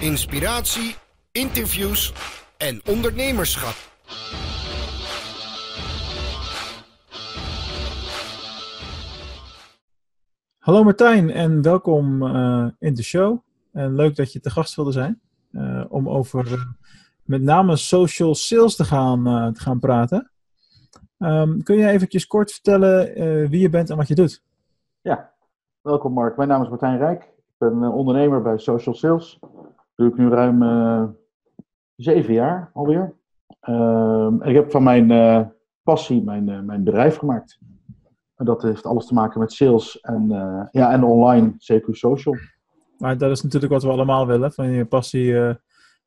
inspiratie, interviews en ondernemerschap. Hallo Martijn en welkom uh, in de show. En leuk dat je te gast wilde zijn uh, om over uh, met name social sales te gaan, te gaan praten. Um, kun je eventjes kort vertellen wie je bent en wat je doet? Ja, welkom Mark. Mijn naam is Martijn Rijk. Ik ben ondernemer bij Social Sales. Doe ik nu ruim zeven jaar alweer. Ehm, en ik heb van mijn passie mijn, mijn bedrijf gemaakt. En dat heeft alles te maken met sales en, ja, en online, CQ Social. Maar dat is natuurlijk wat we allemaal willen, van je passie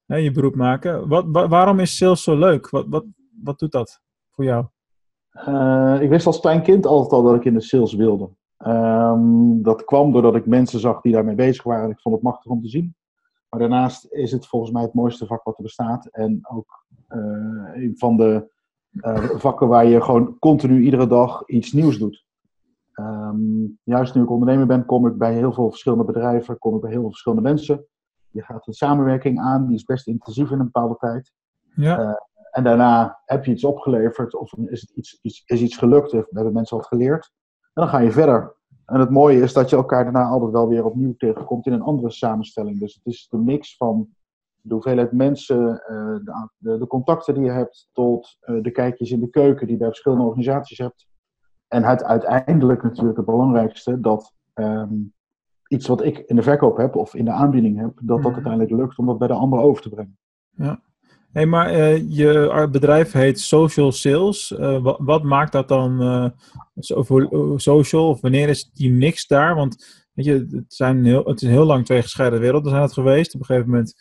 je beroep maken. Wat, waarom is sales zo leuk? Wat, wat, wat doet dat voor jou? Uh, ik wist als klein kind altijd al dat ik in de sales wilde. Um, dat kwam doordat ik mensen zag die daarmee bezig waren. Ik vond het machtig om te zien. Maar daarnaast is het volgens mij het mooiste vak wat er bestaat. En ook een van de uh, vakken waar je gewoon continu iedere dag iets nieuws doet. Um, juist nu ik ondernemer ben, kom ik bij heel veel verschillende bedrijven, kom ik bij heel veel verschillende mensen. Je gaat een samenwerking aan, die is best intensief in een bepaalde tijd. Ja. Uh, en daarna heb je iets opgeleverd, of is, het iets, iets, is iets gelukt, of hebben mensen wat geleerd. En dan ga je verder. En het mooie is dat je elkaar daarna altijd wel weer opnieuw tegenkomt in een andere samenstelling. Dus het is de mix van de hoeveelheid mensen, uh, de, contacten die je hebt, tot uh, de kijkjes in de keuken die je bij verschillende organisaties hebt. En het uiteindelijk natuurlijk het belangrijkste, dat um, iets wat ik in de verkoop heb of in de aanbieding heb, dat dat Mhm. uiteindelijk lukt om dat bij de ander over te brengen. Ja. Hey, maar uh, je bedrijf heet Social Sales. Uh, wat, wat, maakt dat dan uh, so, social? Of wanneer is die mix daar? Want weet je, het, zijn heel, het is heel lang twee gescheiden werelden zijn het geweest. Op een gegeven moment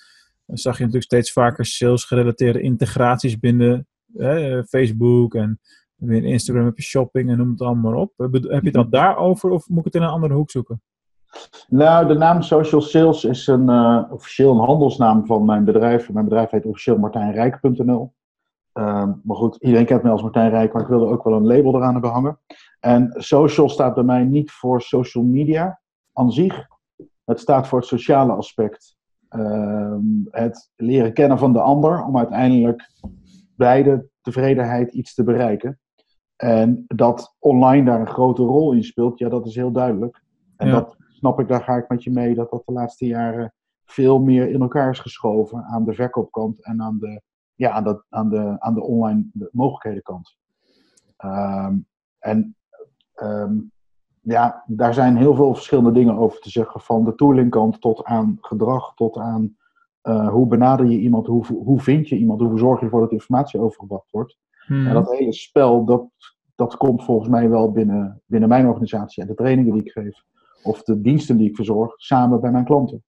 zag je natuurlijk steeds vaker sales-gerelateerde integraties binnen Facebook en in Instagram heb je shopping en noem het allemaal op. Heb je het dan daarover of moet ik het in een andere hoek zoeken? Nou, de naam Social Sales is een, uh, officieel een handelsnaam van mijn bedrijf. Mijn bedrijf heet officieel martijnrijk.nl. Uh, maar goed, iedereen kent mij als Martijn Rijk, maar ik wilde ook wel een label eraan hebben hangen. En social staat bij mij niet voor social media aan zich. Het staat voor het sociale aspect. Uh, het leren kennen van de ander om uiteindelijk bij de tevredenheid iets te bereiken. En dat online daar een grote rol in speelt, ja, dat is heel duidelijk. En ja. dat snap ik, daar ga ik met je mee, dat dat de laatste jaren veel meer in elkaar is geschoven aan de verkoopkant en aan de, ja, aan de, aan de, aan de online de mogelijkhedenkant. Um, en um, ja, daar zijn heel veel verschillende dingen over te zeggen, van de toolingkant tot aan gedrag, tot aan uh, hoe benader je iemand, hoe, hoe vind je iemand, hoe zorg je ervoor dat informatie overgebracht wordt. Hmm. En dat hele spel, dat, dat komt volgens mij wel binnen, binnen mijn organisatie en de trainingen die ik geef, of de diensten die ik verzorg, samen bij mijn klanten.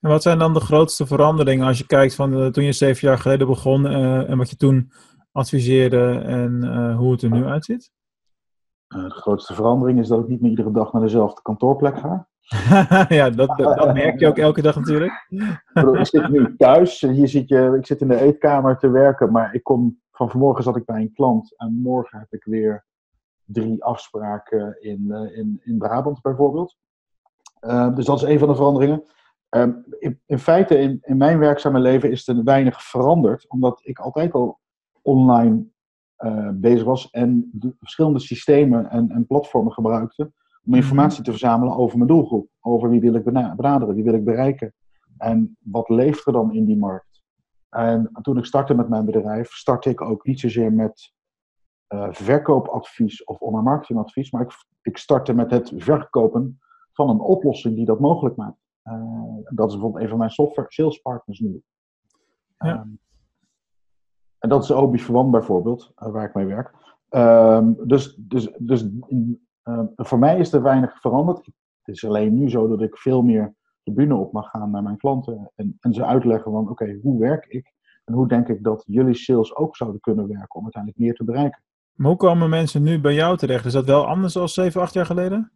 En wat zijn dan de grootste veranderingen als je kijkt van uh, toen je zeven jaar geleden begon uh, en wat je toen adviseerde en uh, hoe het er nu uitziet? de grootste verandering is dat ik niet meer iedere dag naar dezelfde kantoorplek ga. ja, dat, dat, merk je ook elke dag natuurlijk. ik zit nu thuis, hier zit je, ik zit in de eetkamer te werken, maar ik kom, van vanmorgen zat ik bij een klant en morgen heb ik weer drie afspraken in, in, in Brabant bijvoorbeeld. Uh, dus dat is een van de veranderingen. Um, in, in, feite, in, in, mijn werkzame leven is er weinig veranderd, omdat ik altijd al online uh, bezig was en de verschillende systemen en, en, platformen gebruikte om informatie te verzamelen over mijn doelgroep. Over wie wil ik benaderen, wie wil ik bereiken en wat leeft er dan in die markt. En toen ik startte met mijn bedrijf, startte ik ook niet zozeer met uh, verkoopadvies of online marketingadvies, maar ik, ik startte met het verkopen van een oplossing die dat mogelijk maakt. Uh, dat is bijvoorbeeld een van mijn software sales partners nu. Ja. Um, en dat is Obi Verwan bijvoorbeeld, uh, waar ik mee werk. Um, dus dus, dus uh, voor mij is er weinig veranderd. Het is alleen nu zo dat ik veel meer de bühne op mag gaan naar mijn klanten en, en ze uitleggen van oké, okay, hoe werk ik en hoe denk ik dat jullie sales ook zouden kunnen werken om uiteindelijk meer te bereiken. Maar hoe komen mensen nu bij jou terecht? Is dat wel anders dan 7, 8 jaar geleden?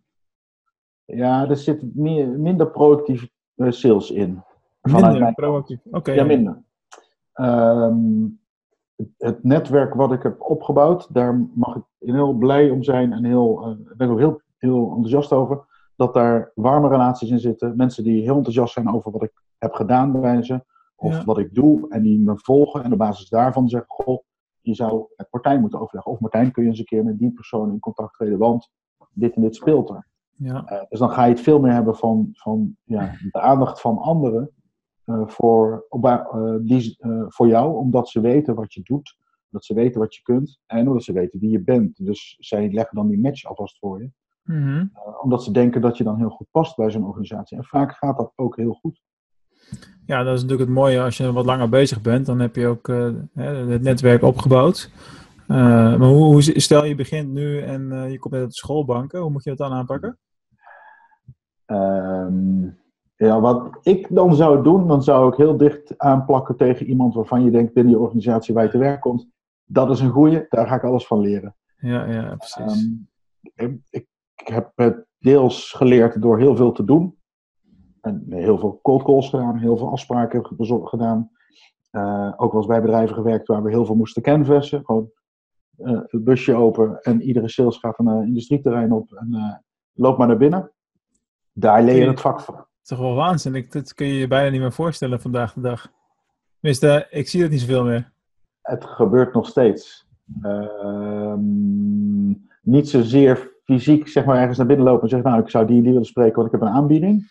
Ja, er zit meer, minder proactief uh, sales in. Minder mijn... proactief, oké. Okay, ja, minder. Um, het netwerk wat ik heb opgebouwd, daar mag ik heel blij om zijn en heel, uh, ben ik ook heel, heel enthousiast over. dat daar warme relaties in zitten. Mensen die heel enthousiast zijn over wat ik heb gedaan bij ze. Of Ja. wat ik doe. En die me volgen. En op basis daarvan zeggen, goh, je zou met Martijn moeten overleggen. Of Martijn, kun je eens een keer met die persoon in contact treden. Want dit en dit speelt er. Ja, Eh, dus dan ga je het veel meer hebben van, van ja, de aandacht van anderen eh, voor, op, eh, die, voor jou, omdat ze weten wat je doet, omdat ze weten wat je kunt en omdat ze weten wie je bent. Dus zij leggen dan die match alvast voor je, Mhm. omdat ze denken dat je dan heel goed past bij zo'n organisatie. En vaak gaat dat ook heel goed. Ja, dat is natuurlijk het mooie. Als je wat langer bezig bent, dan heb je ook eh, het netwerk opgebouwd. Eh, maar hoe, hoe, stel je begint nu en eh, je komt net uit de schoolbanken, hoe moet je dat dan aanpakken? Ehm, ja, wat ik dan zou doen, dan zou ik heel dicht aanplakken tegen iemand waarvan je denkt binnen die organisatie waar je te werk komt. Dat is een goeie, daar ga ik alles van leren. Ja, ja, precies. Ehm, ik, ik, ik heb het deels geleerd door heel veel te doen. En heel veel cold calls gedaan, heel veel afspraken gedaan. Eh, ook wel eens bij bedrijven gewerkt waar we heel veel moesten canvassen. Gewoon eh, het busje open en iedere sales gaat een eh, industrieterrein op en eh loop maar naar binnen. Daar leer je het vak van. Het is toch wel waanzinnig. Dat kun je je bijna niet meer voorstellen vandaag de dag. Tenminste, ik zie dat niet zoveel meer. Het gebeurt nog steeds. Ehm, niet zozeer fysiek zeg maar, ergens naar binnen lopen en zeggen, nou, ik zou die en die willen spreken, want ik heb een aanbieding.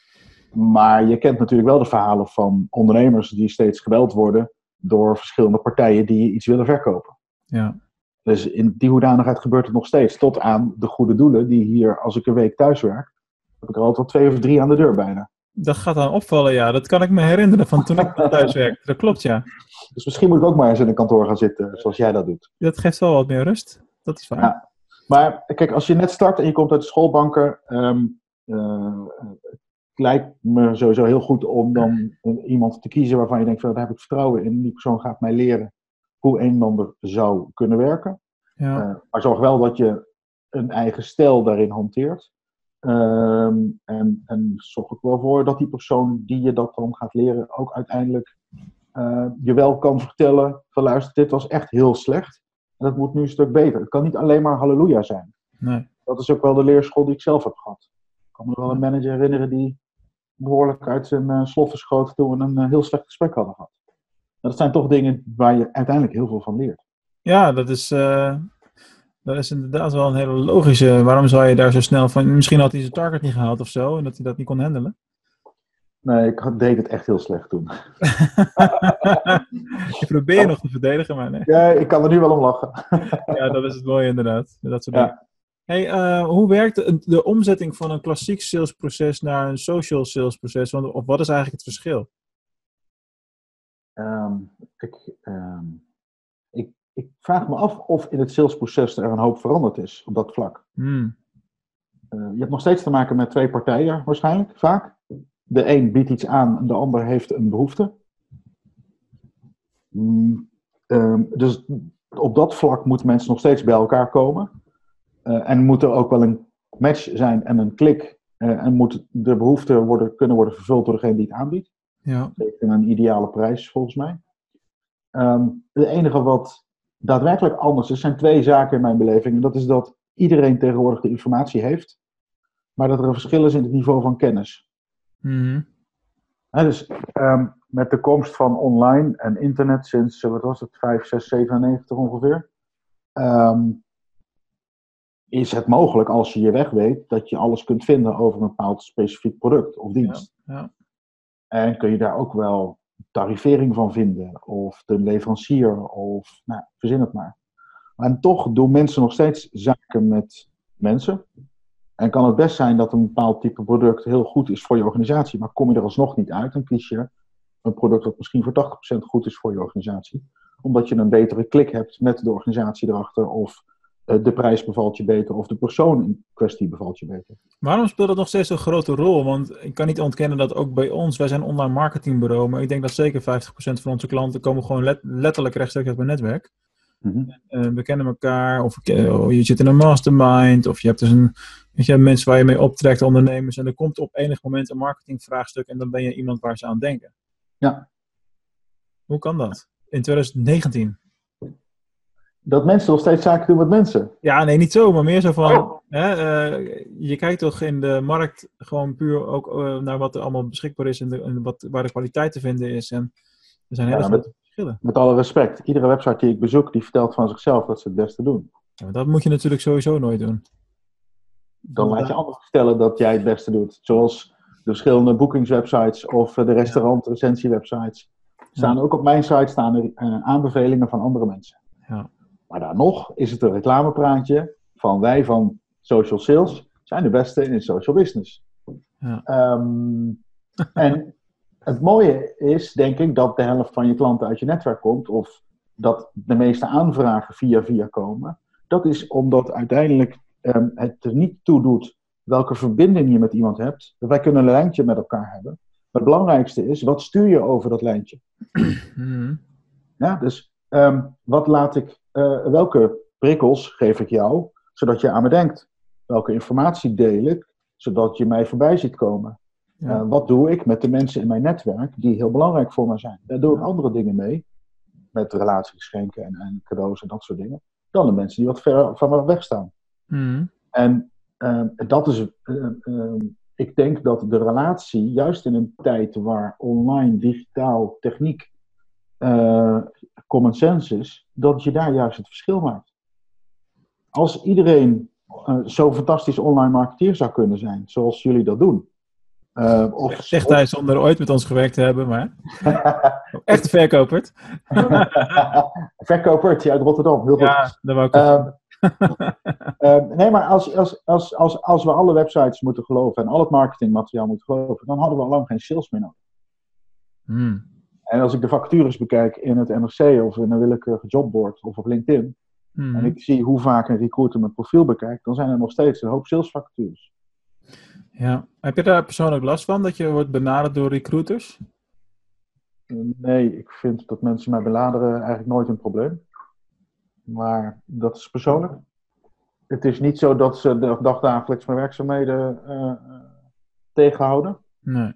Maar je kent natuurlijk wel de verhalen van ondernemers die steeds gebeld worden door verschillende partijen die iets willen verkopen. Ja, Dus in die hoedanigheid gebeurt het nog steeds. Tot aan de goede doelen, die hier, als ik een week thuis werk, heb ik er altijd wel twee of drie aan de deur bijna. dat gaat dan opvallen, ja. Dat kan ik me herinneren van toen ik thuis werkte. Dat klopt, ja. Dus misschien moet ik ook maar eens in een kantoor gaan zitten, zoals jij dat doet. Dat geeft wel wat meer rust. Dat is waar. Ja. Maar kijk, als je net start en je komt uit de schoolbanken, ehm, eh, lijkt me sowieso heel goed om dan iemand te kiezen waarvan je denkt, van, daar heb ik vertrouwen in. Die persoon gaat mij leren hoe een en ander zou kunnen werken. Ja. Eh, maar zorg wel dat je een eigen stijl daarin hanteert. Ehm, en, en zorg ook wel voor dat die persoon die je dat dan gaat leren ook uiteindelijk eh, je wel kan vertellen van luister, dit was echt heel slecht. En dat moet nu een stuk beter. Het kan niet alleen maar halleluja zijn. Nee. Dat is ook wel de leerschool die ik zelf heb gehad. Ik kan me wel een manager herinneren die behoorlijk uit zijn uh, sloffen schoot toen we een eh, heel slecht gesprek hadden gehad. Dat zijn toch dingen waar je uiteindelijk heel veel van leert. Ja, dat is, eh, dat is inderdaad wel een hele logische. Waarom zou je daar zo snel van... Misschien had hij zijn target niet gehaald of zo, en dat hij dat niet kon handelen. Nee, ik had- deed het echt heel slecht toen. ik probeer nog te verdedigen, maar nee. Ja, ik kan er nu wel om lachen. Ja, dat is het mooie inderdaad. Dat soort Ja. dingen. Hey, eh, hoe werkt de, omzetting van een klassiek salesproces naar een social salesproces? Want, of wat is eigenlijk het verschil? Ehm, ik, ehm, ik, ik vraag me af of in het salesproces er een hoop veranderd is op dat vlak. Hmm. Eh, je hebt nog steeds te maken met twee partijen waarschijnlijk, vaak. De een biedt iets aan en de ander heeft een behoefte. Mm, ehm, dus op dat vlak moeten mensen nog steeds bij elkaar komen. Eh, en moet er ook wel een match zijn en een klik. eh, en moet de behoefte worden, kunnen worden vervuld door degene die het aanbiedt. Ja. Tegen een ideale prijs, volgens mij. Ehm, het enige wat daadwerkelijk anders is, zijn twee zaken in mijn beleving. En dat is dat iedereen tegenwoordig de informatie heeft, maar dat er een verschil is in het niveau van kennis. Mhm. Dus ehm, met de komst van online en internet sinds, eh, wat was het, 5, 6, 97 ongeveer, ehm, is het mogelijk als je je weg weet dat je alles kunt vinden over een bepaald specifiek product of dienst. ja. En kun je daar ook wel tarivering van vinden, of de leverancier, of nou, verzin het maar. En toch doen mensen nog steeds zaken met mensen. En kan het best zijn dat een bepaald type product heel goed is voor je organisatie, maar kom je er alsnog niet uit, dan kies je een product dat misschien voor 80% goed is voor je organisatie. Omdat je een betere klik hebt met de organisatie erachter, of de prijs bevalt je beter, of de persoon in kwestie bevalt je beter. Waarom speelt dat nog steeds zo'n grote rol? Want ik kan niet ontkennen dat ook bij ons, wij zijn een online marketingbureau, maar ik denk dat zeker 50% van onze klanten komen gewoon let- letterlijk rechtstreeks uit mijn netwerk. Eh, we kennen elkaar, of eh, je zit in een mastermind, of je hebt dus een, weet je, mensen waar je mee optrekt, ondernemers, en er komt op enig moment een marketingvraagstuk en dan ben je iemand waar ze aan denken. Ja. Hoe kan dat? In 2019? Dat mensen nog steeds zaken doen met mensen. Ja, nee, niet zo, maar meer zo van, Oh. Hè, eh, je kijkt toch in de markt gewoon puur ook eh, naar wat er allemaal beschikbaar is en, de, en wat, waar de kwaliteit te vinden is. En er zijn hele Ja, verschillen. Met alle respect, iedere website die ik bezoek, die vertelt van zichzelf dat ze het beste doen. Ja, maar dat moet je natuurlijk sowieso nooit doen. Dan laat je anderen vertellen dat jij het beste doet. Zoals de verschillende boekingswebsites of de restaurant-recensiewebsites. Staan ook op mijn site staan er eh, aanbevelingen van andere mensen. Ja. Maar dan nog is het een reclamepraatje van wij van social sales zijn de beste in social business. Ja. Ehm, en het mooie is, denk ik, dat de helft van je klanten uit je netwerk komt, of dat de meeste aanvragen via via komen. Dat is omdat uiteindelijk ehm, het er niet toe doet welke verbinding je met iemand hebt. Wij kunnen een lijntje met elkaar hebben. Maar het belangrijkste is, wat stuur je over dat lijntje? Mhm. Ja, dus ehm, wat laat ik, eh, welke prikkels geef ik jou, zodat je aan me denkt? Welke informatie deel ik, zodat je mij voorbij ziet komen? Ja. Eh, wat doe ik met de mensen in mijn netwerk die heel belangrijk voor mij zijn? Daar doe ik andere dingen mee, met relatiegeschenken en, en cadeaus en dat soort dingen, dan de mensen die wat ver van me weg staan. Mhm. En ehm, dat is, eh, ik denk dat de relatie, juist in een tijd waar online, digitaal, techniek eh, common sense is, dat je daar juist het verschil maakt. Als iedereen eh, zo fantastisch online marketeer zou kunnen zijn, zoals jullie dat doen. eh, of, Zegt hij zonder ooit met ons gewerkt te hebben, maar echt verkoperd. Verkopertje uit Rotterdam, heel goed. Ja, dat wou ik Ehm, ehm, nee, maar als, als, als, als, als we alle websites moeten geloven en al het marketingmateriaal moeten geloven, dan hadden we al lang geen sales meer nodig. Hmm. En als ik de vacatures bekijk in het NRC of in een willekeurige jobboard of op LinkedIn, Hmm. en ik zie hoe vaak een recruiter mijn profiel bekijkt, dan zijn er nog steeds een hoop salesvacatures. Ja. Heb je daar persoonlijk last van, dat je wordt benaderd door recruiters? Nee, ik vind dat mensen mij benaderen eigenlijk nooit een probleem. Maar dat is persoonlijk. Het is niet zo dat ze de dagdagelijks mijn werkzaamheden eh, eh, tegenhouden. Nee.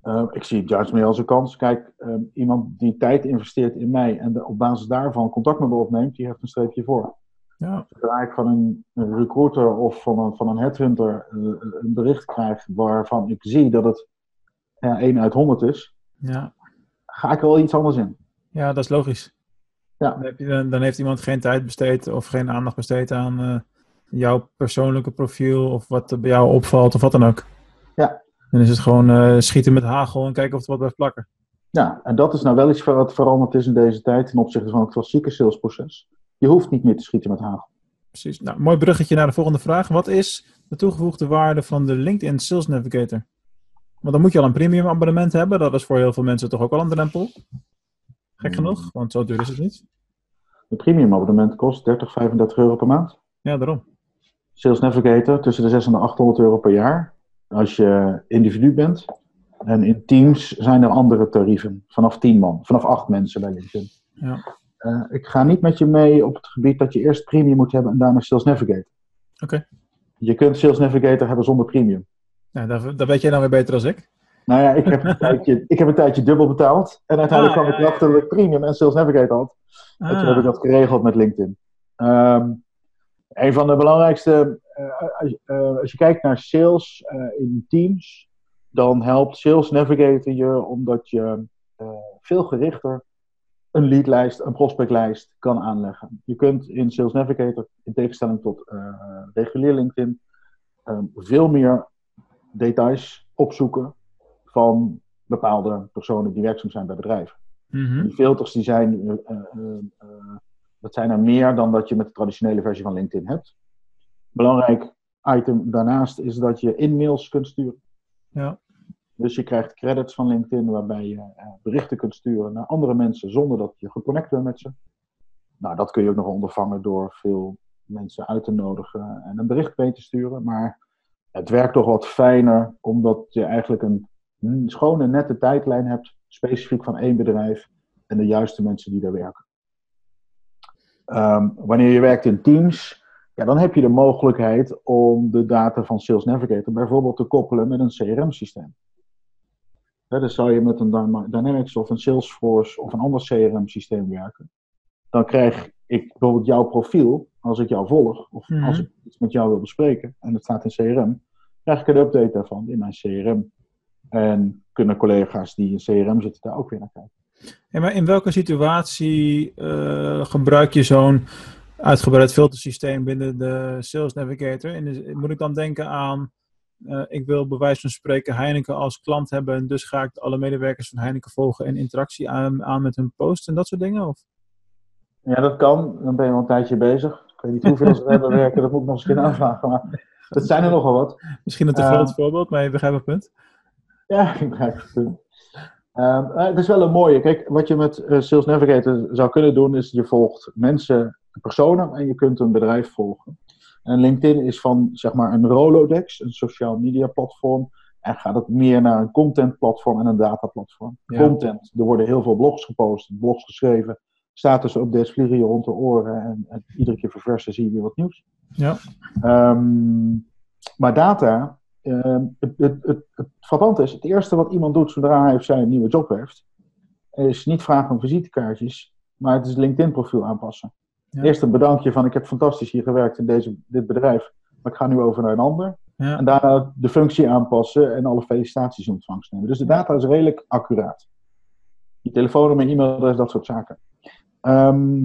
Eh, ik zie het juist meer als een kans. Kijk, eh, iemand die tijd investeert in mij en de- op basis daarvan contact met me opneemt, die heeft een streepje voor. Ja. Zodra ik van een, een recruiter of van een, van een headhunter eh, een bericht krijg waarvan ik zie dat het ja, 1 uit 100 is, Ja. ga ik wel iets anders in. ja, dat is logisch. Ja. Dan, heb je, dan, dan heeft iemand geen tijd besteed of geen aandacht besteed aan eh, jouw persoonlijke profiel of wat er bij jou opvalt of wat dan ook. Ja. Dan is het gewoon eh, schieten met hagel en kijken of er wat blijft plakken. Ja, en dat is nou wel iets wat veranderd is in deze tijd ten opzichte van het klassieke salesproces. Je hoeft niet meer te schieten met hagel. Precies. Nou, mooi bruggetje naar de volgende vraag. Wat is de toegevoegde waarde van de LinkedIn Sales Navigator? Want dan moet je al een premium abonnement hebben. Dat is voor heel veel mensen toch ook al een drempel. Gek Hmm. genoeg, want zo duur is het niet. Een premium abonnement kost 30, 35 euro per maand. Ja, daarom. Sales Navigator tussen de 600 en de 800 euro per jaar. Als je individu bent. En in teams zijn er andere tarieven. Vanaf 10 man, vanaf 8 mensen bij LinkedIn. Ja. Eh, ik ga niet met je mee op het gebied dat je eerst premium moet hebben en daarna Sales Navigator. Oké. Je kunt Sales Navigator hebben zonder premium. Ja, daar, daar weet jij dan weer beter dan ik. Nou ja, ik heb een tijdje, ik heb een tijdje dubbel betaald. En uiteindelijk Ah, kwam ik erachter dat ik premium en Sales Navigator had. En toen heb ik Ah, dat geregeld met LinkedIn. Ehm, een van de belangrijkste, als, eh, als je kijkt naar sales eh, in teams, dan helpt Sales Navigator je omdat je eh, veel gerichter een leadlijst, een prospectlijst kan aanleggen. Je kunt in Sales Navigator, in tegenstelling tot eh, regulier LinkedIn, ehm, veel meer details opzoeken van bepaalde personen die werkzaam zijn bij bedrijven. mhm. Die filters die zijn, eh, eh, eh, eh, dat zijn er meer dan dat je met de traditionele versie van LinkedIn hebt. Belangrijk item daarnaast is dat je in-mails kunt sturen. Ja. Dus je krijgt credits van LinkedIn waarbij je eh, berichten kunt sturen naar andere mensen zonder dat je geconnect bent met ze. Nou, dat kun je ook nog ondervangen door veel mensen uit te nodigen en een bericht mee te sturen. Maar het werkt toch wat fijner omdat je eigenlijk een mm, schone, nette tijdlijn hebt, specifiek van één bedrijf en de juiste mensen die daar werken. Ehm, wanneer je werkt in teams, ja, dan heb je de mogelijkheid om de data van Sales Navigator bijvoorbeeld te koppelen met een CRM-systeem. dus zou je met een Dyna- Dynamics of een Salesforce of een ander CRM-systeem werken, dan krijg ik bijvoorbeeld jouw profiel als ik jou volg, of Mhm. als ik iets met jou wil bespreken, en het staat in CRM, krijg ik een update daarvan in mijn CRM. En kunnen collega's die in CRM zitten daar ook weer naar kijken. Maar in welke situatie eh, gebruik je zo'n uitgebreid filtersysteem binnen de Sales Navigator? En is- moet ik dan denken aan, eh, ik wil bij wijze van spreken Heineken als klant hebben en dus ga ik alle medewerkers van Heineken volgen en interactie aan, aan met hun post en dat soort dingen? Of? Ja, dat kan. Dan ben je al een tijdje bezig. Ik weet niet hoeveel ze hebben werken, dat moet ik nog eens een keer aanvragen. Maar dat zijn er nogal wat. Misschien een te groot voorbeeld, maar je begrijpt het punt. Ja, ik begrijp het punt. Ehm, eh, het is wel een mooie. Kijk, wat je met eh, Sales Navigator zou kunnen doen, is je volgt mensen, personen en je kunt een bedrijf volgen. En LinkedIn is van zeg maar een Rolodex, een social media platform. En gaat het meer naar een content platform en een data platform. Ja. Content, er worden heel veel blogs gepost, blogs geschreven, status updates vliegen je rond de oren en, en iedere keer verversen zie je weer wat nieuws. Ja. Ehm, maar data, ehm, het, het, het, het frappante is, het eerste wat iemand doet zodra hij of zij een nieuwe job heeft, is niet vragen om visitekaartjes, maar het is LinkedIn profiel aanpassen. Ja. Eerst een bedankje van ik heb fantastisch hier gewerkt in deze, dit bedrijf, maar ik ga nu over naar een ander. Ja. En daarna de functie aanpassen en alle felicitaties in ontvangst nemen. Dus de data is redelijk accuraat. Je telefoonnummer, e-mailadres, dat soort zaken. Ehm,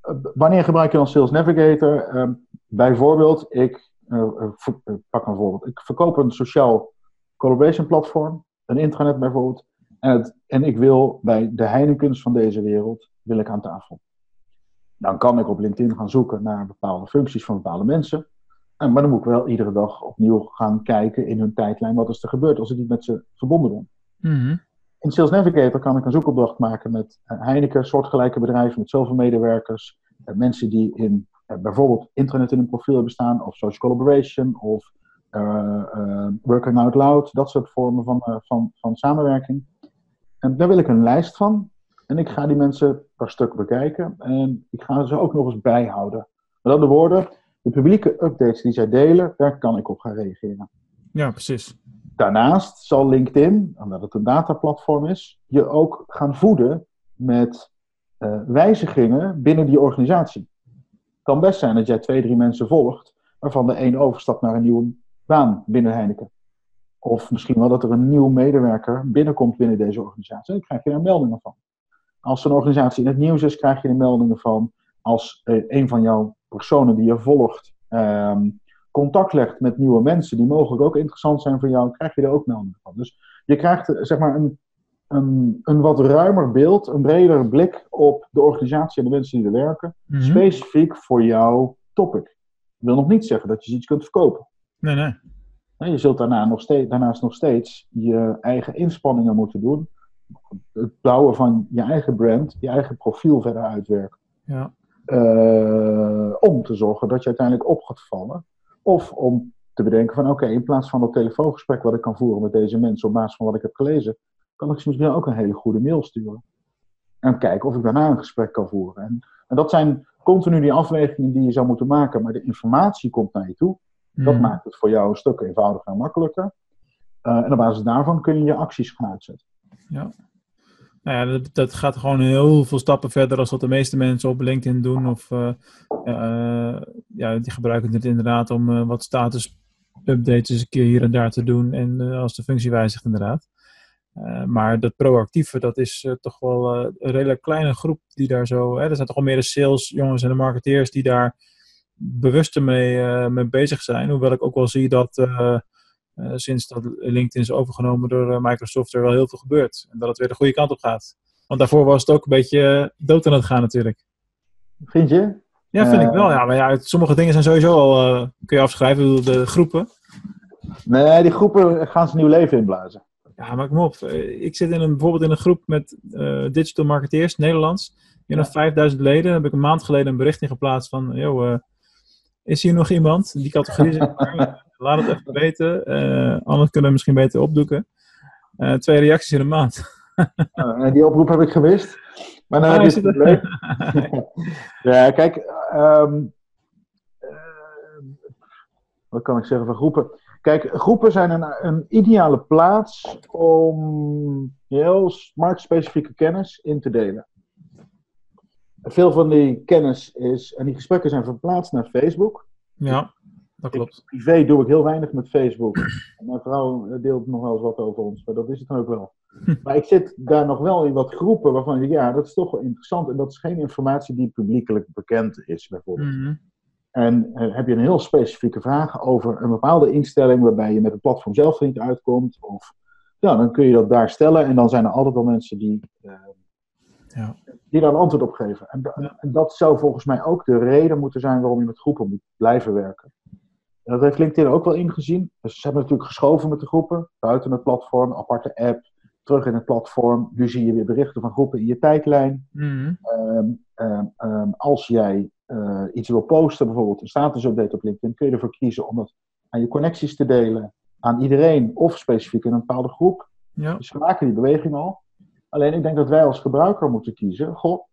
eh, wanneer gebruik je dan Sales Navigator? Ehm, bijvoorbeeld, ik eh, eh, ver- eh, pak een voorbeeld. Ik verkoop een sociaal collaboration platform, een intranet bijvoorbeeld. En, het, en ik wil bij de Heinekens van deze wereld, wil ik aan tafel. Dan kan ik op LinkedIn gaan zoeken naar bepaalde functies van bepaalde mensen. En, maar dan moet ik wel iedere dag opnieuw gaan kijken in hun tijdlijn wat is er gebeurd als ik niet met ze verbonden ben. Mhm. In Sales Navigator kan ik een zoekopdracht maken met eh, Heineken, soortgelijke bedrijven met zoveel medewerkers. eh, mensen die in eh, bijvoorbeeld internet in hun profiel hebben staan, of social collaboration, of working out loud, dat soort vormen van, van, van samenwerking. En daar wil ik een lijst van. En ik ga die mensen per stuk bekijken. En ik ga ze ook nog eens bijhouden. Met andere woorden, de publieke updates die zij delen, daar kan ik op gaan reageren. ja, precies. Daarnaast zal LinkedIn, omdat het een dataplatform is, je ook gaan voeden met eh, wijzigingen binnen die organisatie. Het kan best zijn dat jij twee, drie mensen volgt, waarvan de één overstapt naar een nieuwe baan binnen Heineken. Of misschien wel dat er een nieuw medewerker binnenkomt binnen deze organisatie. En dan krijg je daar meldingen van. Als een organisatie in het nieuws is, krijg je er meldingen van. Als eh, een van jouw personen die je volgt ehm, contact legt met nieuwe mensen, die mogelijk ook interessant zijn voor jou, krijg je er ook meldingen van. Dus je krijgt eh, zeg maar een, een, een wat ruimer beeld, een breder blik op de organisatie en de mensen die er werken, Mhm. specifiek voor jouw topic. Dat wil nog niet zeggen dat je iets kunt verkopen. Nee, nee. Je zult daarna nog steeds, daarnaast nog steeds je eigen inspanningen moeten doen. Het bouwen van je eigen brand, je eigen profiel verder uitwerken. Ja. Eh, om te zorgen dat je uiteindelijk op gaat vallen. Of om te bedenken van oké, in plaats van dat telefoongesprek wat ik kan voeren met deze mensen op basis van wat ik heb gelezen, kan ik ze misschien ook een hele goede mail sturen. En kijken of ik daarna een gesprek kan voeren. En, en dat zijn continu die afwegingen die je zou moeten maken, maar de informatie komt naar je toe. Dat Mhm. maakt het voor jou een stuk eenvoudiger en makkelijker. Eh, en op basis daarvan kun je je acties gaan uitzetten. Nou ja, dat, dat gaat gewoon heel veel stappen verder als wat de meeste mensen op LinkedIn doen. Of eh, eh, ja, die gebruiken het inderdaad om eh, wat status updates een keer hier en daar te doen. En als de functie wijzigt inderdaad. Maar dat proactieve, dat is toch wel een redelijk kleine groep die daar zo... Hè, er zijn toch al meer de sales jongens en de marketeers die daar bewuster mee, mee bezig zijn. Hoewel ik ook wel zie dat eh, sinds dat LinkedIn is overgenomen door eh, Microsoft er wel heel veel gebeurt. En dat het weer de goede kant op gaat. Want daarvoor was het ook een beetje eh, dood aan het gaan natuurlijk. Vind je? Ja, vind ik wel. Ja, maar ja, sommige dingen zijn sowieso al, kun je afschrijven, de groepen. Nee, die groepen gaan ze nieuw leven inblazen. Ja, maar kom op. Ik zit in een, bijvoorbeeld in een groep met digital marketeers, Nederlands. Hier nog 5000 leden. Daar heb ik een maand geleden een bericht in geplaatst van, joh, is hier nog iemand? Die categorie zeg maar. Laat het even weten. Eh, anders kunnen we misschien beter opdoeken. Eh, twee reacties in een maand. Eh, die oproep heb ik gewist. Maar heb je is het probleem. ja, kijk. ehm, eh, wat kan ik zeggen van groepen? Kijk, groepen zijn een, een ideale plaats om heel marktspecifieke kennis in te delen. Veel van die kennis is, en die gesprekken zijn verplaatst naar Facebook. Ja, dat klopt. Privé doe ik heel weinig met Facebook. Mijn vrouw eh, deelt nog wel eens wat over ons, maar dat is het dan ook wel. Maar ik zit daar nog wel in wat groepen waarvan ik ja, dat is toch wel interessant. En dat is geen informatie die publiekelijk bekend is, bijvoorbeeld. Mhm. En eh, heb je een heel specifieke vraag over een bepaalde instelling waarbij je met het platform zelf niet uitkomt, of, ja, dan kun je dat daar stellen en dan zijn er altijd wel mensen die, eh, Ja. die daar een antwoord op geven. En, Ja. en dat zou volgens mij ook de reden moeten zijn waarom je met groepen moet blijven werken. En dat heeft LinkedIn ook wel ingezien. Dus ze hebben natuurlijk geschoven met de groepen, buiten het platform, aparte app, terug in het platform. Nu zie je weer berichten van groepen in je tijdlijn. Mhm. Ehm, ehm, ehm, als jij eh, iets wil posten, bijvoorbeeld een status-update op LinkedIn, kun je ervoor kiezen om dat aan je connecties te delen, aan iedereen of specifiek in een bepaalde groep. Ja. Dus we maken die beweging al. Alleen ik denk dat wij als gebruiker moeten kiezen, goh,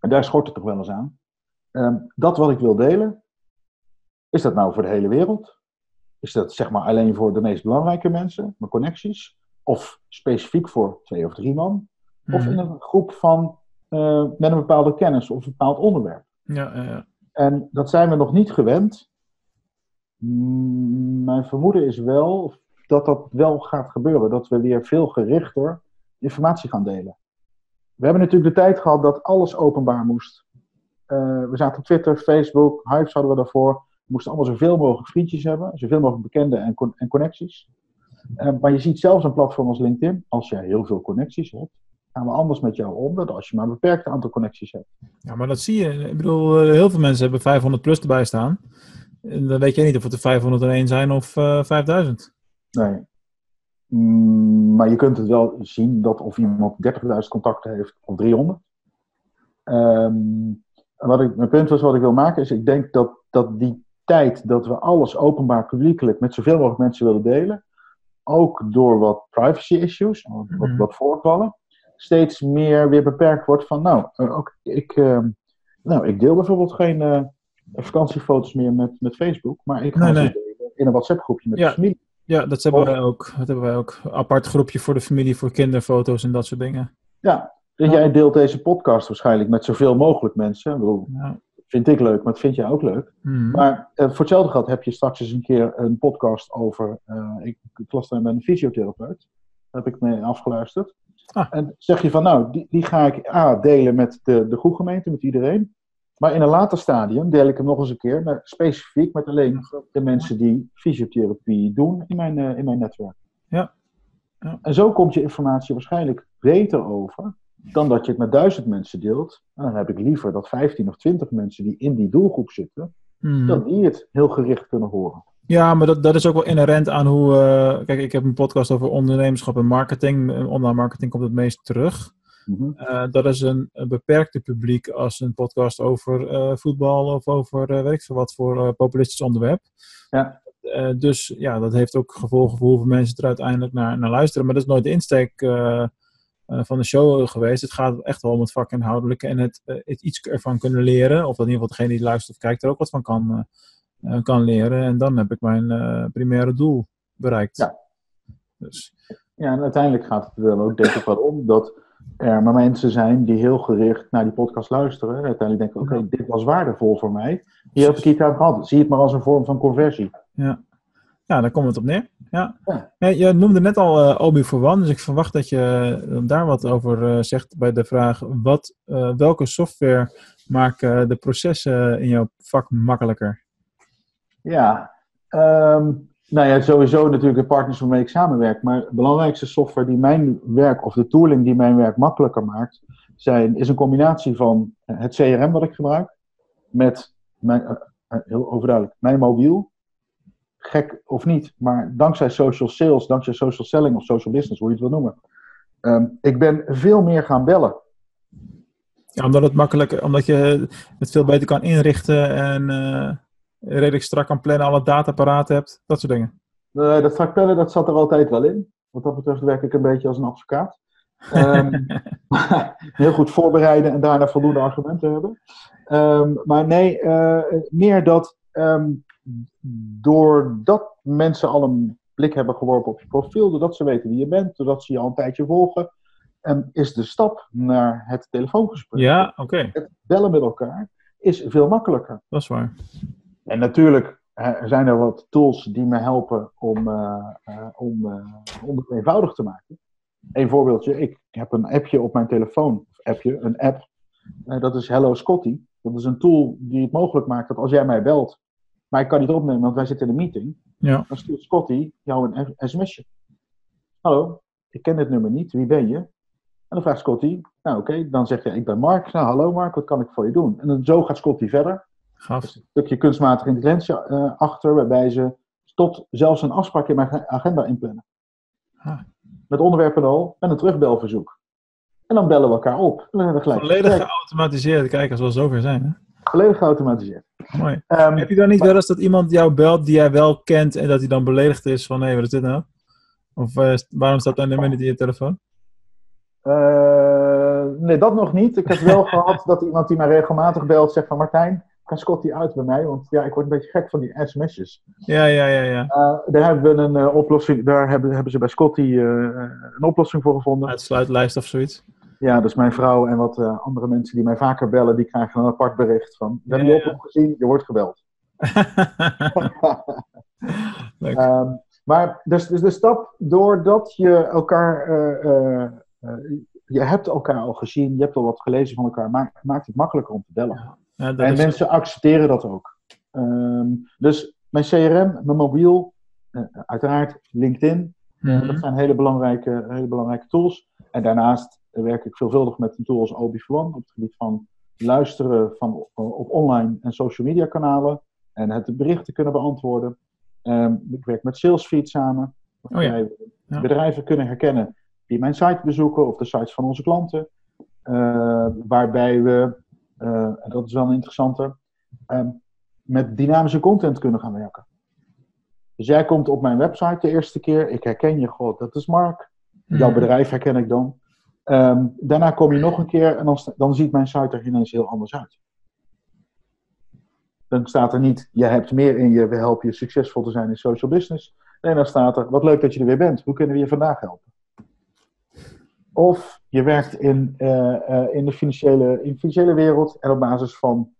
en daar schort het toch wel eens aan. Ehm, dat wat ik wil delen, is dat nou voor de hele wereld? Is dat zeg maar alleen voor de meest belangrijke mensen, mijn connecties? Of specifiek voor twee of drie man? Of Mhm. in een groep van, eh, met een bepaalde kennis of een bepaald onderwerp. Ja, ja, ja. En dat zijn we nog niet gewend. Mm, Mijn vermoeden is wel dat dat wel gaat gebeuren. Dat we weer veel gerichter informatie gaan delen. We hebben natuurlijk de tijd gehad dat alles openbaar moest. Eh, we zaten op Twitter, Facebook, Hives hadden we daarvoor. We moesten allemaal zoveel mogelijk vriendjes hebben. Zoveel mogelijk bekenden en, con- en connecties. Eh, maar je ziet zelfs een platform als LinkedIn. Als jij heel veel connecties hebt, gaan we anders met jou om dan als je maar een beperkt aantal connecties hebt. Ja, maar dat zie je. Ik bedoel, eh, heel veel mensen hebben 500 plus erbij staan. En dan weet je niet of het er 501 zijn of eh 5000. Nee. Mm, maar je kunt het wel zien dat of iemand 30.000 contacten heeft of 300. Ehm, wat ik, mijn punt was wat ik wil maken is, ik denk dat, dat die tijd dat we alles openbaar publiekelijk met zoveel mogelijk mensen willen delen, ook door wat privacy issues, wat, wat, Mhm. wat voorvallen, steeds meer weer beperkt wordt van, nou, eh, ook, ik, ehm, nou, ik deel bijvoorbeeld geen eh, vakantiefoto's meer met, met Facebook, maar ik ga Nee, ze nee. delen in een WhatsApp groepje met Ja. de familie. Ja, dat hebben wij ook. Dat hebben wij ook. Apart groepje voor de familie, voor kinderfoto's en dat soort dingen. Ja, dus Ja. jij deelt deze podcast waarschijnlijk met zoveel mogelijk mensen. Ik bedoel, Ja. vind ik leuk, maar dat vind jij ook leuk. Mhm. Maar eh, voor hetzelfde geld heb je straks eens een keer een podcast over. eh, ik, ik las daar met een fysiotherapeut. Daar heb ik mee afgeluisterd. Ah. En zeg je van, nou, die, die ga ik A, delen met de, de groegemeente, met iedereen. Maar in een later stadium deel ik hem nog eens een keer, met, specifiek met alleen de mensen die fysiotherapie doen in mijn, eh, in mijn netwerk. Ja. Ja. En zo komt je informatie waarschijnlijk beter over dan dat je het met duizend mensen deelt. En dan heb ik liever dat 15 of 20 mensen die in die doelgroep zitten, Mhm. dat die het heel gericht kunnen horen. Ja, maar dat, dat is ook wel inherent aan hoe. eh, kijk, ik heb een podcast over ondernemerschap en marketing. Online marketing komt het meest terug. Mhm. Eh, dat is een, een beperkte publiek als een podcast over eh, voetbal of over uh, weet ik veel wat voor populistisch onderwerp. Ja. Dus ja, dat heeft ook gevolgen voor hoeveel mensen er uiteindelijk naar, naar luisteren. Maar dat is nooit de insteek van de show geweest. Het gaat echt wel om het vakinhoudelijke en het, het iets ervan kunnen leren. Of dat in ieder geval degene die luistert of kijkt er ook wat van kan, kan leren. En dan heb ik mijn primaire doel bereikt. Ja. Dus. ja, en uiteindelijk gaat het er wel ook denk ik wel om dat er maar mensen zijn die heel gericht naar die podcast luisteren. En uiteindelijk denken, oké, okay, dit was waardevol voor mij. Hier heb ik iets aan gehad. Zie het maar als een vorm van conversie. Ja, ja daar komt het op neer. Ja. ja. je noemde net al uh, Obi for One, dus ik verwacht dat je uh, daar wat over uh, zegt bij de vraag wat, uh, welke software maken de processen in jouw vak makkelijker? Ja, um, nou ja, sowieso natuurlijk de partners waarmee ik samenwerk. Maar de belangrijkste software die mijn werk, of de tooling die mijn werk makkelijker maakt, zijn, is een combinatie van het CRM wat ik gebruik, met mijn, uh, heel overduidelijk, mijn mobiel. Gek of niet, maar dankzij social sales, dankzij social selling of social business, hoe je het wil noemen. Um, ik ben veel meer gaan bellen. Ja, omdat het makkelijk, omdat je het veel beter kan inrichten en redelijk strak kan plannen, alle data paraat hebt, dat soort dingen. Uh, dat strak plannen, dat zat er altijd wel in. Wat dat betreft werk ik een beetje als een advocaat. Um, heel goed voorbereiden en daarna voldoende argumenten hebben. Um, maar nee, uh, meer dat um, doordat mensen al een blik hebben geworpen op je profiel, doordat ze weten wie je bent, doordat ze je al een tijdje volgen, En is de stap naar het telefoongesprek, Ja, oké. het bellen met elkaar, is veel makkelijker. Dat is waar. En natuurlijk zijn er wat tools die me helpen om, eh, eh, om, eh, om het eenvoudig te maken. Een voorbeeldje, ik heb een appje op mijn telefoon, of appje, een app, dat is Hello Scotty. Dat is een tool die het mogelijk maakt dat als jij mij belt, maar ik kan niet opnemen, want wij zitten in een meeting, Ja. dan stuurt Scotty jou een sms'je. Hallo, ik ken dit nummer niet, wie ben je? En dan vraagt Scotty, nou oké, dan zegt hij, ik ben Mark. Nou, hallo Mark, wat kan ik voor je doen? En dan, zo gaat Scotty verder. Gaaf. een stukje kunstmatige intelligentie eh, achter, waarbij ze tot zelfs een afspraak in mijn agenda inplannen. Ah. Met onderwerpen al en een terugbelverzoek. En dan bellen we elkaar op. En dan hebben we gelijk. Volledig geautomatiseerd. Kijk, als we zover zijn. Hè? volledig geautomatiseerd. Mooi. Ehm, Heb je dan niet wel eens dat iemand jou belt die jij wel kent en dat hij dan beledigd is van hé, wat is dit nou? Of eh, waarom staat dat nummer niet in je telefoon? eh, nee, dat nog niet. Ik heb wel gehad dat iemand die mij regelmatig belt zegt van Martijn, kan Scotty uit bij mij? Want ja, ik word een beetje gek van die sms'jes. Ja, ja, ja, ja. Eh, daar hebben we een eh, oplossing, daar hebben, hebben ze bij Scotty eh, een oplossing voor gevonden. Uitsluitlijst of zoiets. Ja, dus mijn vrouw en wat andere mensen die mij vaker bellen, die krijgen een apart bericht van, we hebben je oproep gezien, je wordt gebeld. Leuk. Ehm, maar dus, dus de stap, doordat je elkaar, je hebt elkaar al gezien, je hebt al wat gelezen van elkaar, maakt het makkelijker om te bellen. Ja, en is- mensen accepteren dat ook. Ehm, dus mijn CRM, mijn mobiel, eh, uiteraard LinkedIn, Mhm. dat zijn hele belangrijke, hele belangrijke tools. En daarnaast werk ik veelvuldig met een tool als OB1 op het gebied van luisteren van, op online en social media kanalen en het berichten kunnen beantwoorden. Ehm, ik werk met Salesfeed samen, waarbij we Ja. bedrijven kunnen herkennen die mijn site bezoeken of de sites van onze klanten. Eh, waarbij we, eh, en dat is wel een interessante, ehm, met dynamische content kunnen gaan werken. Dus jij komt op mijn website de eerste keer, ik herken je, god, dat is Mark. Jouw Mhm. bedrijf herken ik dan. Ehm, daarna kom je nog een keer en dan, dan ziet mijn site er ineens heel anders uit. Dan staat er niet, je hebt meer in je, we helpen je succesvol te zijn in social business. Nee, dan staat er, wat leuk dat je er weer bent. Hoe kunnen we je vandaag helpen? Of je werkt in, eh, eh, in, de financiële, in de financiële wereld en op basis van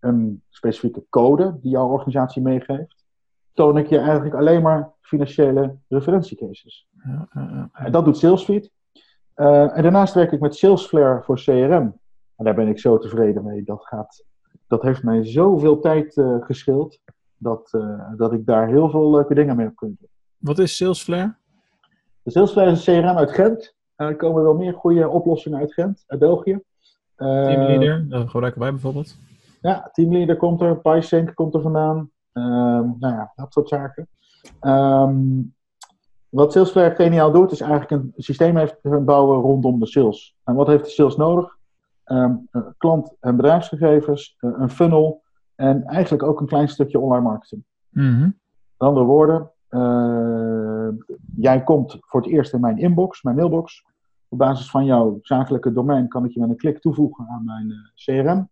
een specifieke code die jouw organisatie meegeeft, toon ik je eigenlijk alleen maar financiële referentiecases. Ja, ja, ja. En dat doet Salesfeed. Eh, en daarnaast werk ik met Salesflare voor CRM. En daar ben ik zo tevreden mee. Dat, gaat, dat heeft mij zoveel tijd eh geschild. Dat, dat ik daar heel veel leuke dingen mee heb kunnen doen. Wat is Salesflare? Salesflare is een CRM uit Gent. En er komen wel meer goede oplossingen uit Gent, uit België. Eh, Teamleader? Dat gebruiken wij bijvoorbeeld. Ja, Teamleader komt er, PySync komt er vandaan. Ehm, nou ja, dat soort zaken. Ehm, wat Salesflare geniaal doet, is eigenlijk een systeem heeft bouwen rondom de sales. En wat heeft de sales nodig? Ehm, klant- en bedrijfsgegevens, eh, een funnel en eigenlijk ook een klein stukje online marketing. Mhm. Met andere woorden, eh, jij komt voor het eerst in mijn inbox, mijn mailbox. Op basis van jouw zakelijke domein kan ik je met een klik toevoegen aan mijn eh, CRM.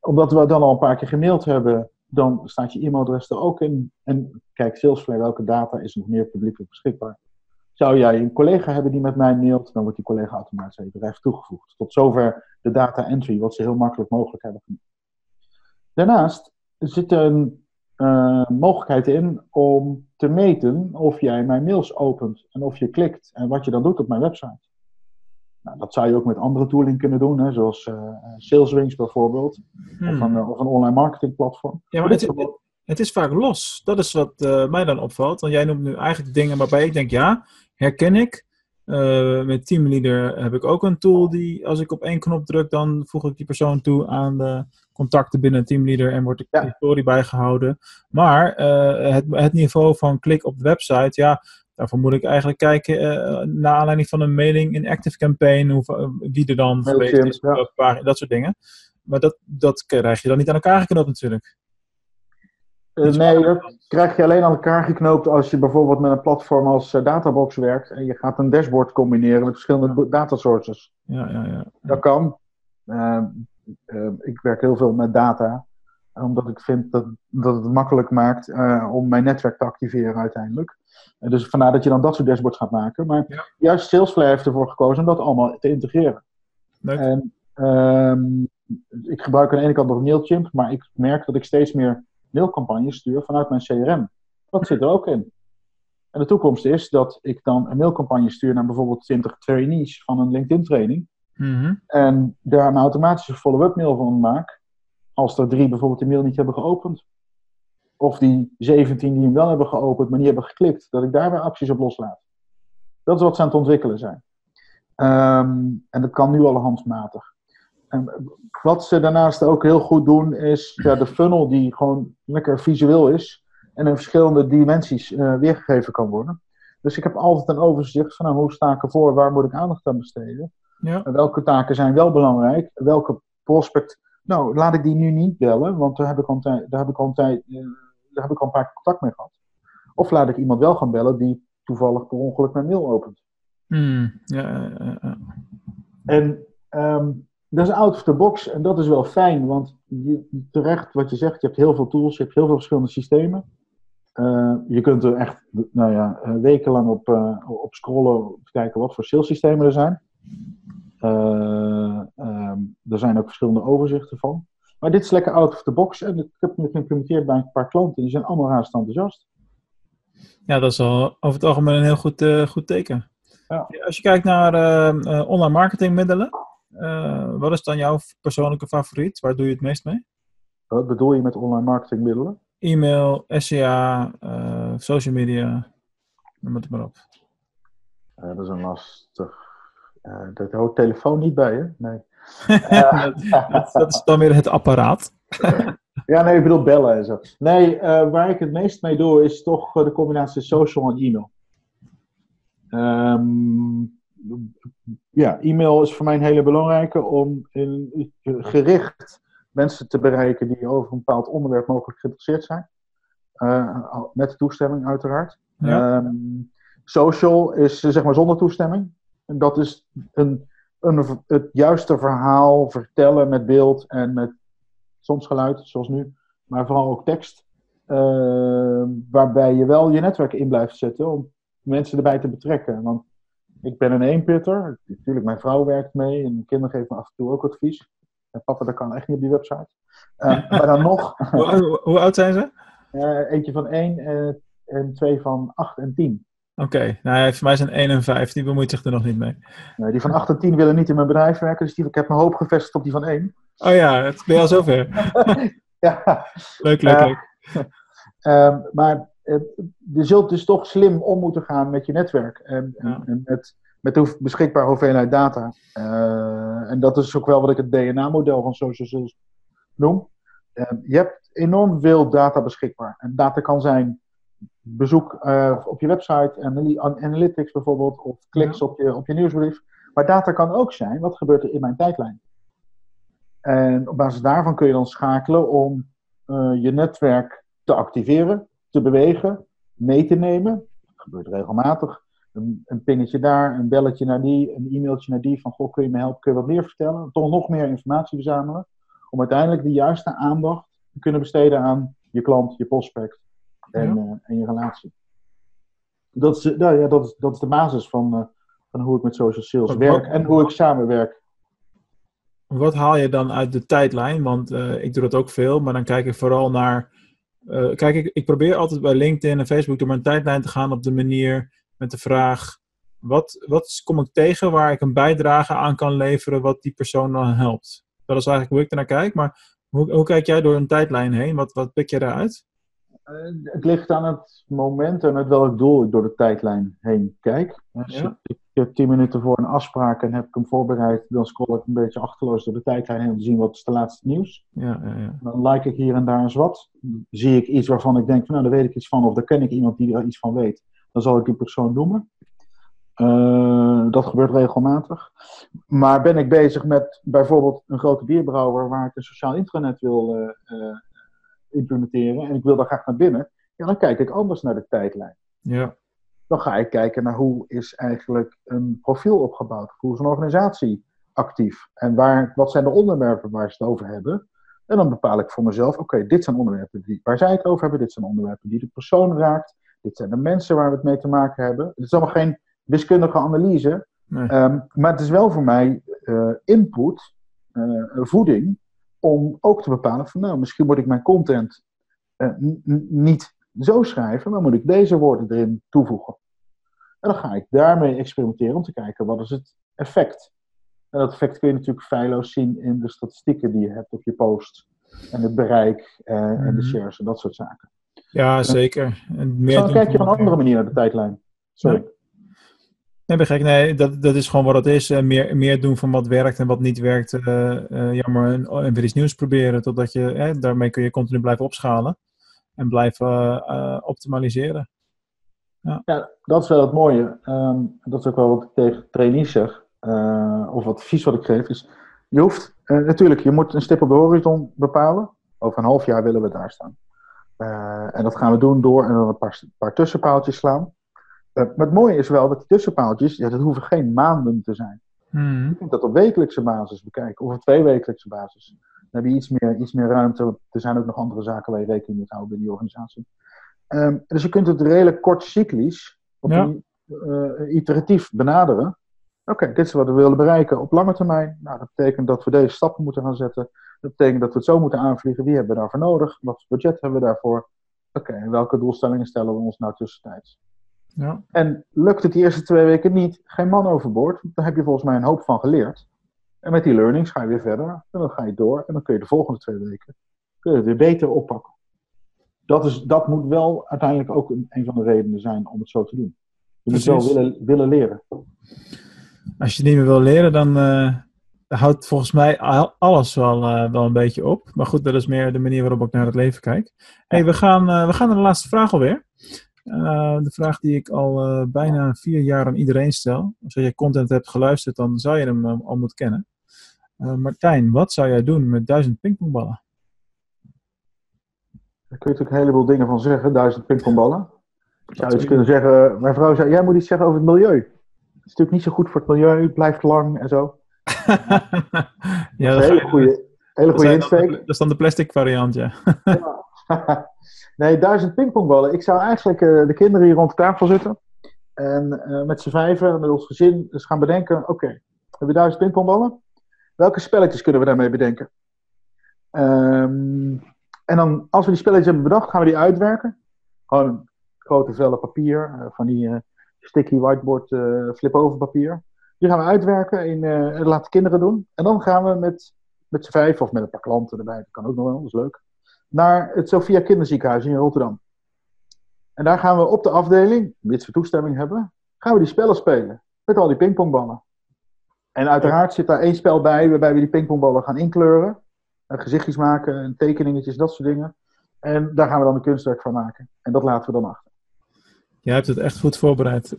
Omdat we dan al een paar keer gemaild hebben, dan staat je e-mailadres er ook in. En kijk, Salesforce, welke data is nog meer publiekelijk beschikbaar? Zou jij een collega hebben die met mij mailt, dan wordt die collega automatisch aan je bedrijf toegevoegd. Tot zover de data entry, wat ze heel makkelijk mogelijk hebben gemaakt. Daarnaast zit een eh, mogelijkheid in om te meten of jij mijn mails opent en of je klikt en wat je dan doet op mijn website. Nou, dat zou je ook met andere tooling kunnen doen, hè, zoals eh SalesWings bijvoorbeeld, Hmm. of, een, eh, of een online marketing platform. Ja, maar het, het, het is vaak los. Dat is wat mij dan opvalt. Want jij noemt nu eigenlijk dingen waarbij ik denk, ja, herken ik. Eh, met Teamleader heb ik ook een tool die, als ik op één knop druk, dan voeg ik die persoon toe aan de contacten binnen Teamleader en wordt de Ja. historie bijgehouden. Maar eh, het, het niveau van klik op de website, ja, daarvoor moet ik eigenlijk kijken eh naar aanleiding van een mailing in Active Campaign, hoe, wie er dan geweest is, ja. dat soort dingen. Maar dat, dat krijg je dan niet aan elkaar geknopt natuurlijk. Eh, nee, dat krijg je alleen aan elkaar geknoopt als je bijvoorbeeld met een platform als eh, Databox werkt en je gaat een dashboard combineren met verschillende data sources. Ja, ja, ja. Dat kan. Eh, eh, ik werk heel veel met data. Omdat ik vind dat, dat het makkelijk maakt eh, om mijn netwerk te activeren uiteindelijk. En dus vandaar dat je dan dat soort dashboards gaat maken. Maar Ja. juist Salesforce heeft ervoor gekozen om dat allemaal te integreren. Leuk. En ehm, ik gebruik aan de ene kant nog Mailchimp, maar ik merk dat ik steeds meer mailcampagnes stuur vanuit mijn CRM. Dat zit er ook in. En de toekomst is dat ik dan een mailcampagne stuur naar bijvoorbeeld 20 trainees van een LinkedIn-training. Mhm. En daar een automatische follow-up mail van maak. Als er drie bijvoorbeeld de mail niet hebben geopend. Of die 17 die hem wel hebben geopend, maar niet hebben geklikt. Dat ik daar weer acties op loslaat. Dat is wat ze aan het ontwikkelen zijn. Ehm, en dat kan nu al handmatig. En wat ze daarnaast ook heel goed doen, is ja, de funnel die gewoon lekker visueel is. En in verschillende dimensies eh, weergegeven kan worden. Dus ik heb altijd een overzicht van nou, hoe sta ik ervoor, waar moet ik aandacht aan besteden. Ja. En welke taken zijn wel belangrijk? Welke prospect. Nou, laat ik die nu niet bellen, want daar heb ik al daar heb ik al eh, daar heb ik al een paar keer contact mee gehad. Of laat ik iemand wel gaan bellen die toevallig per ongeluk mijn mail opent. Hmm. Ja, ja, ja, ja. En ehm, dat is out of the box en dat is wel fijn, want je, terecht wat je zegt, je hebt heel veel tools, je hebt heel veel verschillende systemen. Eh, je kunt er echt nou ja, eh, wekenlang op, eh, op scrollen, om te kijken wat voor salessystemen er zijn. Eh, ehm, er zijn ook verschillende overzichten van. Maar dit is lekker out of the box en ik heb het geïmplementeerd bij een paar klanten. Die zijn allemaal razend enthousiast. Ja, dat is al over het algemeen een heel goed, goed teken. Ja. Als je kijkt naar online marketingmiddelen, eh, wat is dan jouw persoonlijke favoriet? Waar doe je het meest mee? Wat bedoel je met online marketingmiddelen? E-mail, SEA, eh, social media, noem het maar op. Eh, dat is een lastig. Dat houdt telefoon niet bij, hè? Nee. dat, dat is dan weer het apparaat. Ja, nee, ik bedoel bellen en zo. Nee, waar ik het meest mee doe is toch de combinatie social en e-mail. Um, ja, e-mail is voor mij een hele belangrijke om in, gericht mensen te bereiken die over een bepaald onderwerp mogelijk geïnteresseerd zijn. Uh, met toestemming, uiteraard. Ja. Um, social is zeg maar zonder toestemming. En dat is een, een, het juiste verhaal vertellen met beeld en met soms geluid, zoals nu, maar vooral ook tekst. Uh, waarbij je wel je netwerk in blijft zetten om mensen erbij te betrekken. Want ik ben een eenpitter. Natuurlijk, mijn vrouw werkt mee en mijn kinderen geven me af en toe ook advies. En papa, dat kan echt niet op die website. Uh, maar dan nog. hoe, hoe, oud zijn ze? Uh, eentje van één en, en twee van acht en tien. Oké, okay. nou, voor mij zijn 1 en 5, die bemoeit zich er nog niet mee. Nee, die van 8 en 10 willen niet in mijn bedrijf werken, dus die, ik heb mijn hoop gevestigd op die van 1. Oh ja, het ben je al zover. ja. Leuk, leuk, leuk. Uh, maar je zult dus toch slim om moeten gaan met je netwerk en, Ja. en met, met de beschikbare hoeveelheid data. Uh, en dat is ook wel wat ik het DNA-model van social sales noem. Uh, je hebt enorm veel data beschikbaar. En data kan zijn bezoek uh, op je website, en analytics bijvoorbeeld, of kliks Ja. op, je, op je nieuwsbrief. Maar data kan ook zijn, wat gebeurt er in mijn tijdlijn? En op basis daarvan kun je dan schakelen om je netwerk te activeren, te bewegen, mee te nemen. Dat gebeurt regelmatig. Een, een pingetje daar, een belletje naar die, een e-mailtje naar die van goh, kun je me helpen, kun je wat meer vertellen? Toch nog meer informatie verzamelen. Om uiteindelijk de juiste aandacht te kunnen besteden aan je klant, je prospect en, Ja. uh, en je relatie. Dat is, nou ja, dat is, dat is de basis van, uh, van hoe ik met social sales Wat- werk en hoe ik samenwerk. Wat haal je dan uit de tijdlijn? Want eh, ik doe dat ook veel, maar dan kijk ik vooral naar. Eh, kijk, ik, ik probeer altijd bij LinkedIn en Facebook door mijn tijdlijn te gaan op de manier met de vraag: wat, wat kom ik tegen waar ik een bijdrage aan kan leveren wat die persoon dan helpt? Dat is eigenlijk hoe ik ernaar kijk, maar hoe, hoe kijk jij door een tijdlijn heen? Wat, wat pik je daaruit? Uh, het ligt aan het moment en met welk doel ik door de tijdlijn heen kijk. Ja. ik heb tien minuten voor een afspraak en heb ik hem voorbereid, dan scroll ik een beetje achterloos door de tijdlijn heen om te zien wat is de laatste nieuws. Ja, ja, ja. Dan like ik hier en daar eens wat. Zie ik iets waarvan ik denk van nou, daar weet ik iets van of daar ken ik iemand die er iets van weet. Dan zal ik die persoon noemen. Uh, dat gebeurt regelmatig. Maar ben ik bezig met bijvoorbeeld een grote bierbrouwer waar ik een sociaal intranet wil uh, uh, implementeren en ik wil daar graag naar binnen, ja, dan kijk ik anders naar de tijdlijn. ja. Dan ga ik kijken naar hoe is eigenlijk een profiel opgebouwd, hoe is een organisatie actief en waar, wat zijn de onderwerpen waar ze het over hebben. En dan bepaal ik voor mezelf, oké, dit zijn onderwerpen die, waar zij het over hebben, dit zijn onderwerpen die de persoon raakt, dit zijn de mensen waar we het mee te maken hebben. Het is allemaal geen wiskundige analyse, Nee. Ehm, maar het is wel voor mij eh, input, eh, voeding, om ook te bepalen van nou, misschien moet ik mijn content eh, niet zo schrijven, maar moet ik deze woorden erin toevoegen. En dan ga ik daarmee experimenteren om te kijken wat is het effect. En dat effect kun je natuurlijk feilloos zien in de statistieken die je hebt op je post. En het bereik eh, en Mhm. de shares en dat soort zaken. Ja, zeker. En meer dan kijk je op van een andere manier naar de tijdlijn. Sorry. Nee, gek. Nee, dat, dat is gewoon wat het is. Eh, meer, meer doen van wat werkt en wat niet werkt. eh, jammer. En, en weer iets nieuws proberen. Totdat je, eh, daarmee kun je continu blijven opschalen. En blijven optimaliseren. Ja, dat is wel het mooie. Ehm, dat is ook wel wat ik tegen trainees zeg. eh, of wat advies wat ik geef. Is, je hoeft, eh, natuurlijk, je moet een stip op de horizon bepalen. Over een half jaar willen we daar staan. Eh, en dat gaan we doen door en dan een paar, paar tussenpaaltjes slaan. Maar het mooie is wel dat die tussenpaaltjes, ja, dat hoeven geen maanden te zijn. Je kunt dat op wekelijkse basis bekijken, of op tweewekelijkse basis. Dan heb je iets meer, iets meer ruimte. Er zijn ook nog andere zaken waar je rekening moet houden binnen die organisatie. Ehm, dus je kunt het redelijk kort cyclisch, op Ja. een, eh, iteratief benaderen. Oké, dit is wat we willen bereiken op lange termijn. Nou, dat betekent dat we deze stappen moeten gaan zetten. Dat betekent dat we het zo moeten aanvliegen. Wie hebben we daarvoor nodig? Wat budget hebben we daarvoor? Oké, en welke doelstellingen stellen we ons nou tussentijds? Ja. En lukt het die eerste twee weken niet, geen man overboord. Dan heb je volgens mij een hoop van geleerd. En met die learnings ga je weer verder. En dan ga je door. En dan kun je de volgende twee weken kun je het weer beter oppakken. Dat, is, dat moet wel uiteindelijk ook een, een van de redenen zijn om het zo te doen. Je moet wel willen, willen leren. Als je niet meer wil leren, dan eh, houdt volgens mij al- alles wel, eh, wel een beetje op. Maar goed, dat is meer de manier waarop ik naar het leven kijk. Hey, we, gaan, eh, we gaan naar de laatste vraag alweer. De vraag die ik al bijna vier jaar aan iedereen stel. Als je content hebt geluisterd, dan zou je hem al moeten kennen. Martijn, wat zou jij doen met duizend pingpongballen? Daar kun je natuurlijk een heleboel dingen van zeggen. Duizend pingpongballen. Ik zou iets kunnen zeggen. Mijn vrouw zei, jij moet iets zeggen over het milieu. Het is natuurlijk niet zo goed voor het milieu. Het blijft lang en zo. ja, Een dat, hele goede, hele goede zijn dan de- insteek. dat is dan de plastic variant, ja. nee, duizend pingpongballen. Ik zou eigenlijk eh, de kinderen hier rond de tafel zitten. En eh, met z'n vijven, met ons gezin, dus gaan bedenken: oké, we hebben duizend pingpongballen. Welke spelletjes kunnen we daarmee bedenken? Ehm, en dan, als we die spelletjes hebben bedacht, gaan we die uitwerken. Gewoon grote vellen papier, eh, van die eh, sticky whiteboard eh, flip-over papier. Die gaan we uitwerken en eh, en laten kinderen doen. En dan gaan we met, met z'n vijf of met een paar klanten erbij, dat kan ook nog wel, dat is leuk naar het Sophia Kinderziekenhuis in Rotterdam. En daar gaan we op de afdeling, mits we toestemming hebben, gaan we die spellen spelen. Met al die pingpongballen. En uiteraard zit daar één spel bij waarbij we die pingpongballen gaan inkleuren. En gezichtjes maken, en tekeningetjes, dat soort dingen. En daar gaan we dan een kunstwerk van maken. En dat laten we dan achter. Jij hebt het echt goed voorbereid.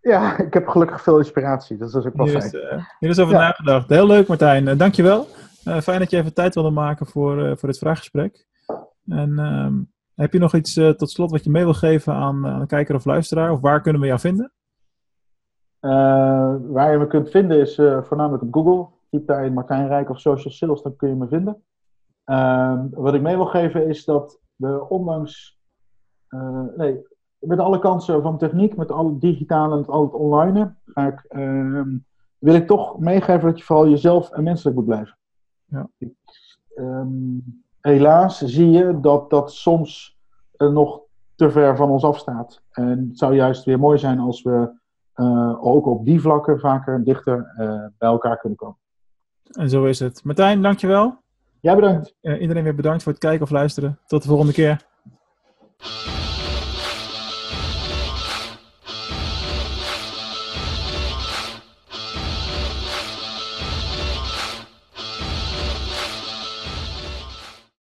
Ja, ik heb gelukkig veel inspiratie. Dus dat is ook wel fijn. eh, hier is over Ja. nagedacht. Heel leuk, Martijn. Uh, dankjewel. Uh, fijn dat je even tijd wilde maken voor, uh, voor dit vraaggesprek. En uh, heb je nog iets tot slot wat je mee wil geven aan, aan een kijker of luisteraar? Of waar kunnen we jou vinden? Waar je me kunt vinden is voornamelijk op Google. Typ daar in Martijn Rijk of Social Sales, dan kun je me vinden. Uh, wat ik mee wil geven is dat we ondanks, uh, nee, met alle kansen van techniek, met alle digitale en al het online, ga ik, ehm, wil ik toch meegeven dat je vooral jezelf en menselijk moet blijven. Ja. Ik, um, helaas zie je dat dat soms uh, nog te ver van ons afstaat. En het zou juist weer mooi zijn als we uh, ook op die vlakken vaker dichter bij elkaar kunnen komen. En zo is het. Martijn, dankjewel. Jij bedankt. Uh, iedereen weer bedankt voor het kijken of luisteren. Tot de volgende keer.